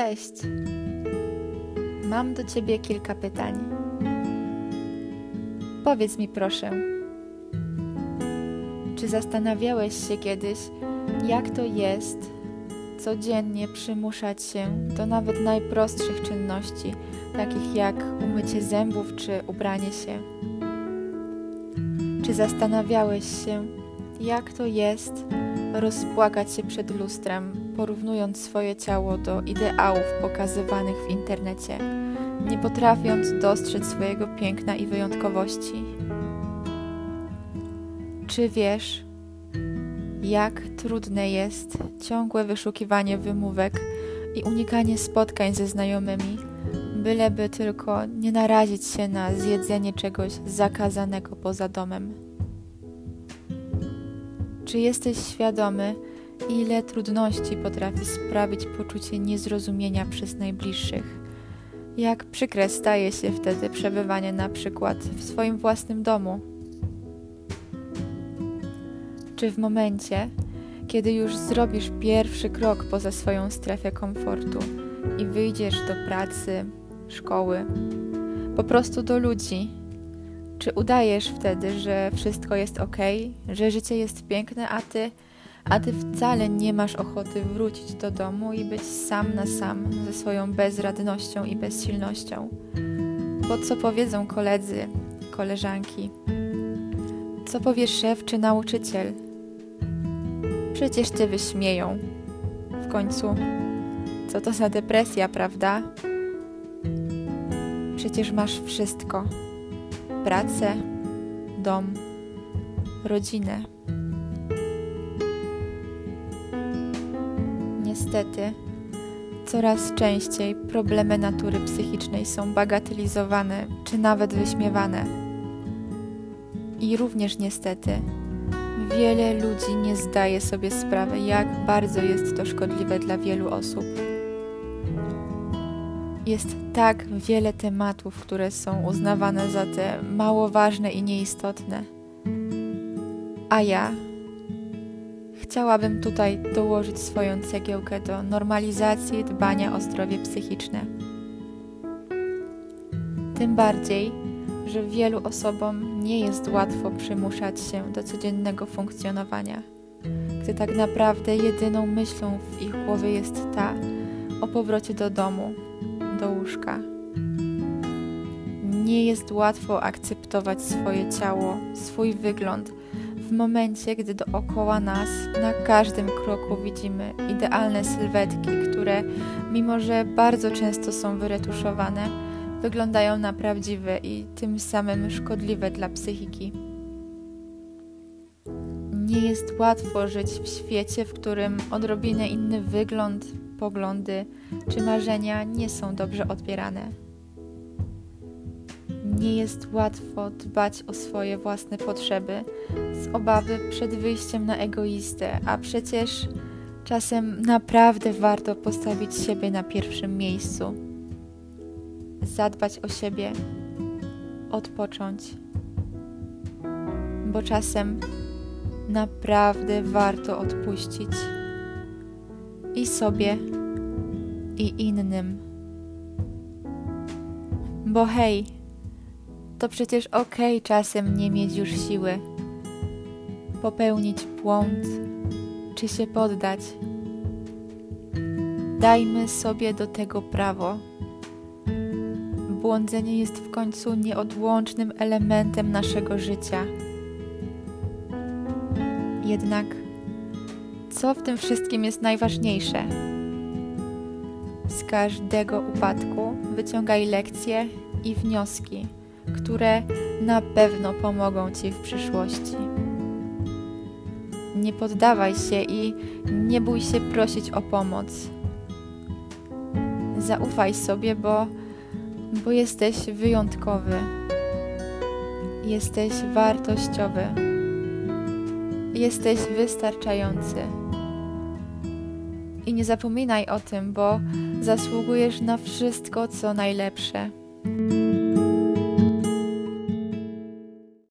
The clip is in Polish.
Cześć. Mam do ciebie kilka pytań. Powiedz mi proszę, czy zastanawiałeś się kiedyś, jak to jest codziennie przymuszać się do nawet najprostszych czynności, takich jak umycie zębów czy ubranie się? Czy zastanawiałeś się, jak to jest rozpłakać się przed lustrem, porównując swoje ciało do ideałów pokazywanych w internecie, nie potrafiąc dostrzec swojego piękna i wyjątkowości? Czy wiesz, jak trudne jest ciągłe wyszukiwanie wymówek i unikanie spotkań ze znajomymi, byleby tylko nie narazić się na zjedzenie czegoś zakazanego poza domem? Czy jesteś świadomy, ile trudności potrafi sprawić poczucie niezrozumienia przez najbliższych? Jak przykre staje się wtedy przebywanie na przykład w swoim własnym domu? Czy w momencie, kiedy już zrobisz pierwszy krok poza swoją strefę komfortu i wyjdziesz do pracy, szkoły, po prostu do ludzi, czy udajesz wtedy, że wszystko jest ok, że życie jest piękne, a ty, a ty wcale nie masz ochoty wrócić do domu i być sam na sam ze swoją bezradnością i bezsilnością? Bo co powiedzą koledzy, koleżanki? Co powie szef czy nauczyciel? Przecież cię wyśmieją. W końcu, co to za depresja, prawda? Przecież masz wszystko pracę, dom, rodzinę. Niestety, coraz częściej problemy natury psychicznej są bagatelizowane czy nawet wyśmiewane. I również niestety, wiele ludzi nie zdaje sobie sprawy, jak bardzo jest to szkodliwe dla wielu osób. Jest tak wiele tematów, które są uznawane za te mało ważne i nieistotne. A ja chciałabym tutaj dołożyć swoją cegiełkę do normalizacji dbania o zdrowie psychiczne. Tym bardziej, że wielu osobom nie jest łatwo przymuszać się do codziennego funkcjonowania, gdy tak naprawdę jedyną myślą w ich głowie jest ta o powrocie do domu, do łóżka. Nie jest łatwo akceptować swoje ciało, swój wygląd w momencie, gdy dookoła nas na każdym kroku widzimy idealne sylwetki, które, mimo że bardzo często są wyretuszowane, wyglądają na prawdziwe i tym samym szkodliwe dla psychiki. Nie jest łatwo żyć w świecie, w którym odrobinę inny wygląd, poglądy czy marzenia nie są dobrze odbierane. Nie jest łatwo dbać o swoje własne potrzeby z obawy przed wyjściem na egoistę, a przecież czasem naprawdę warto postawić siebie na pierwszym miejscu, zadbać o siebie, odpocząć, bo czasem naprawdę warto odpuścić i sobie, i innym. Bo hej, to przecież okej okay czasem nie mieć już siły, popełnić błąd czy się poddać. Dajmy sobie do tego prawo. Błądzenie jest w końcu nieodłącznym elementem naszego życia. Jednak co w tym wszystkim jest najważniejsze? Z każdego upadku wyciągaj lekcje i wnioski, które na pewno pomogą Ci w przyszłości. Nie poddawaj się i nie bój się prosić o pomoc. Zaufaj sobie, bo, bo jesteś wyjątkowy. Jesteś wartościowy. Jesteś wystarczający. I nie zapominaj o tym, bo zasługujesz na wszystko, co najlepsze.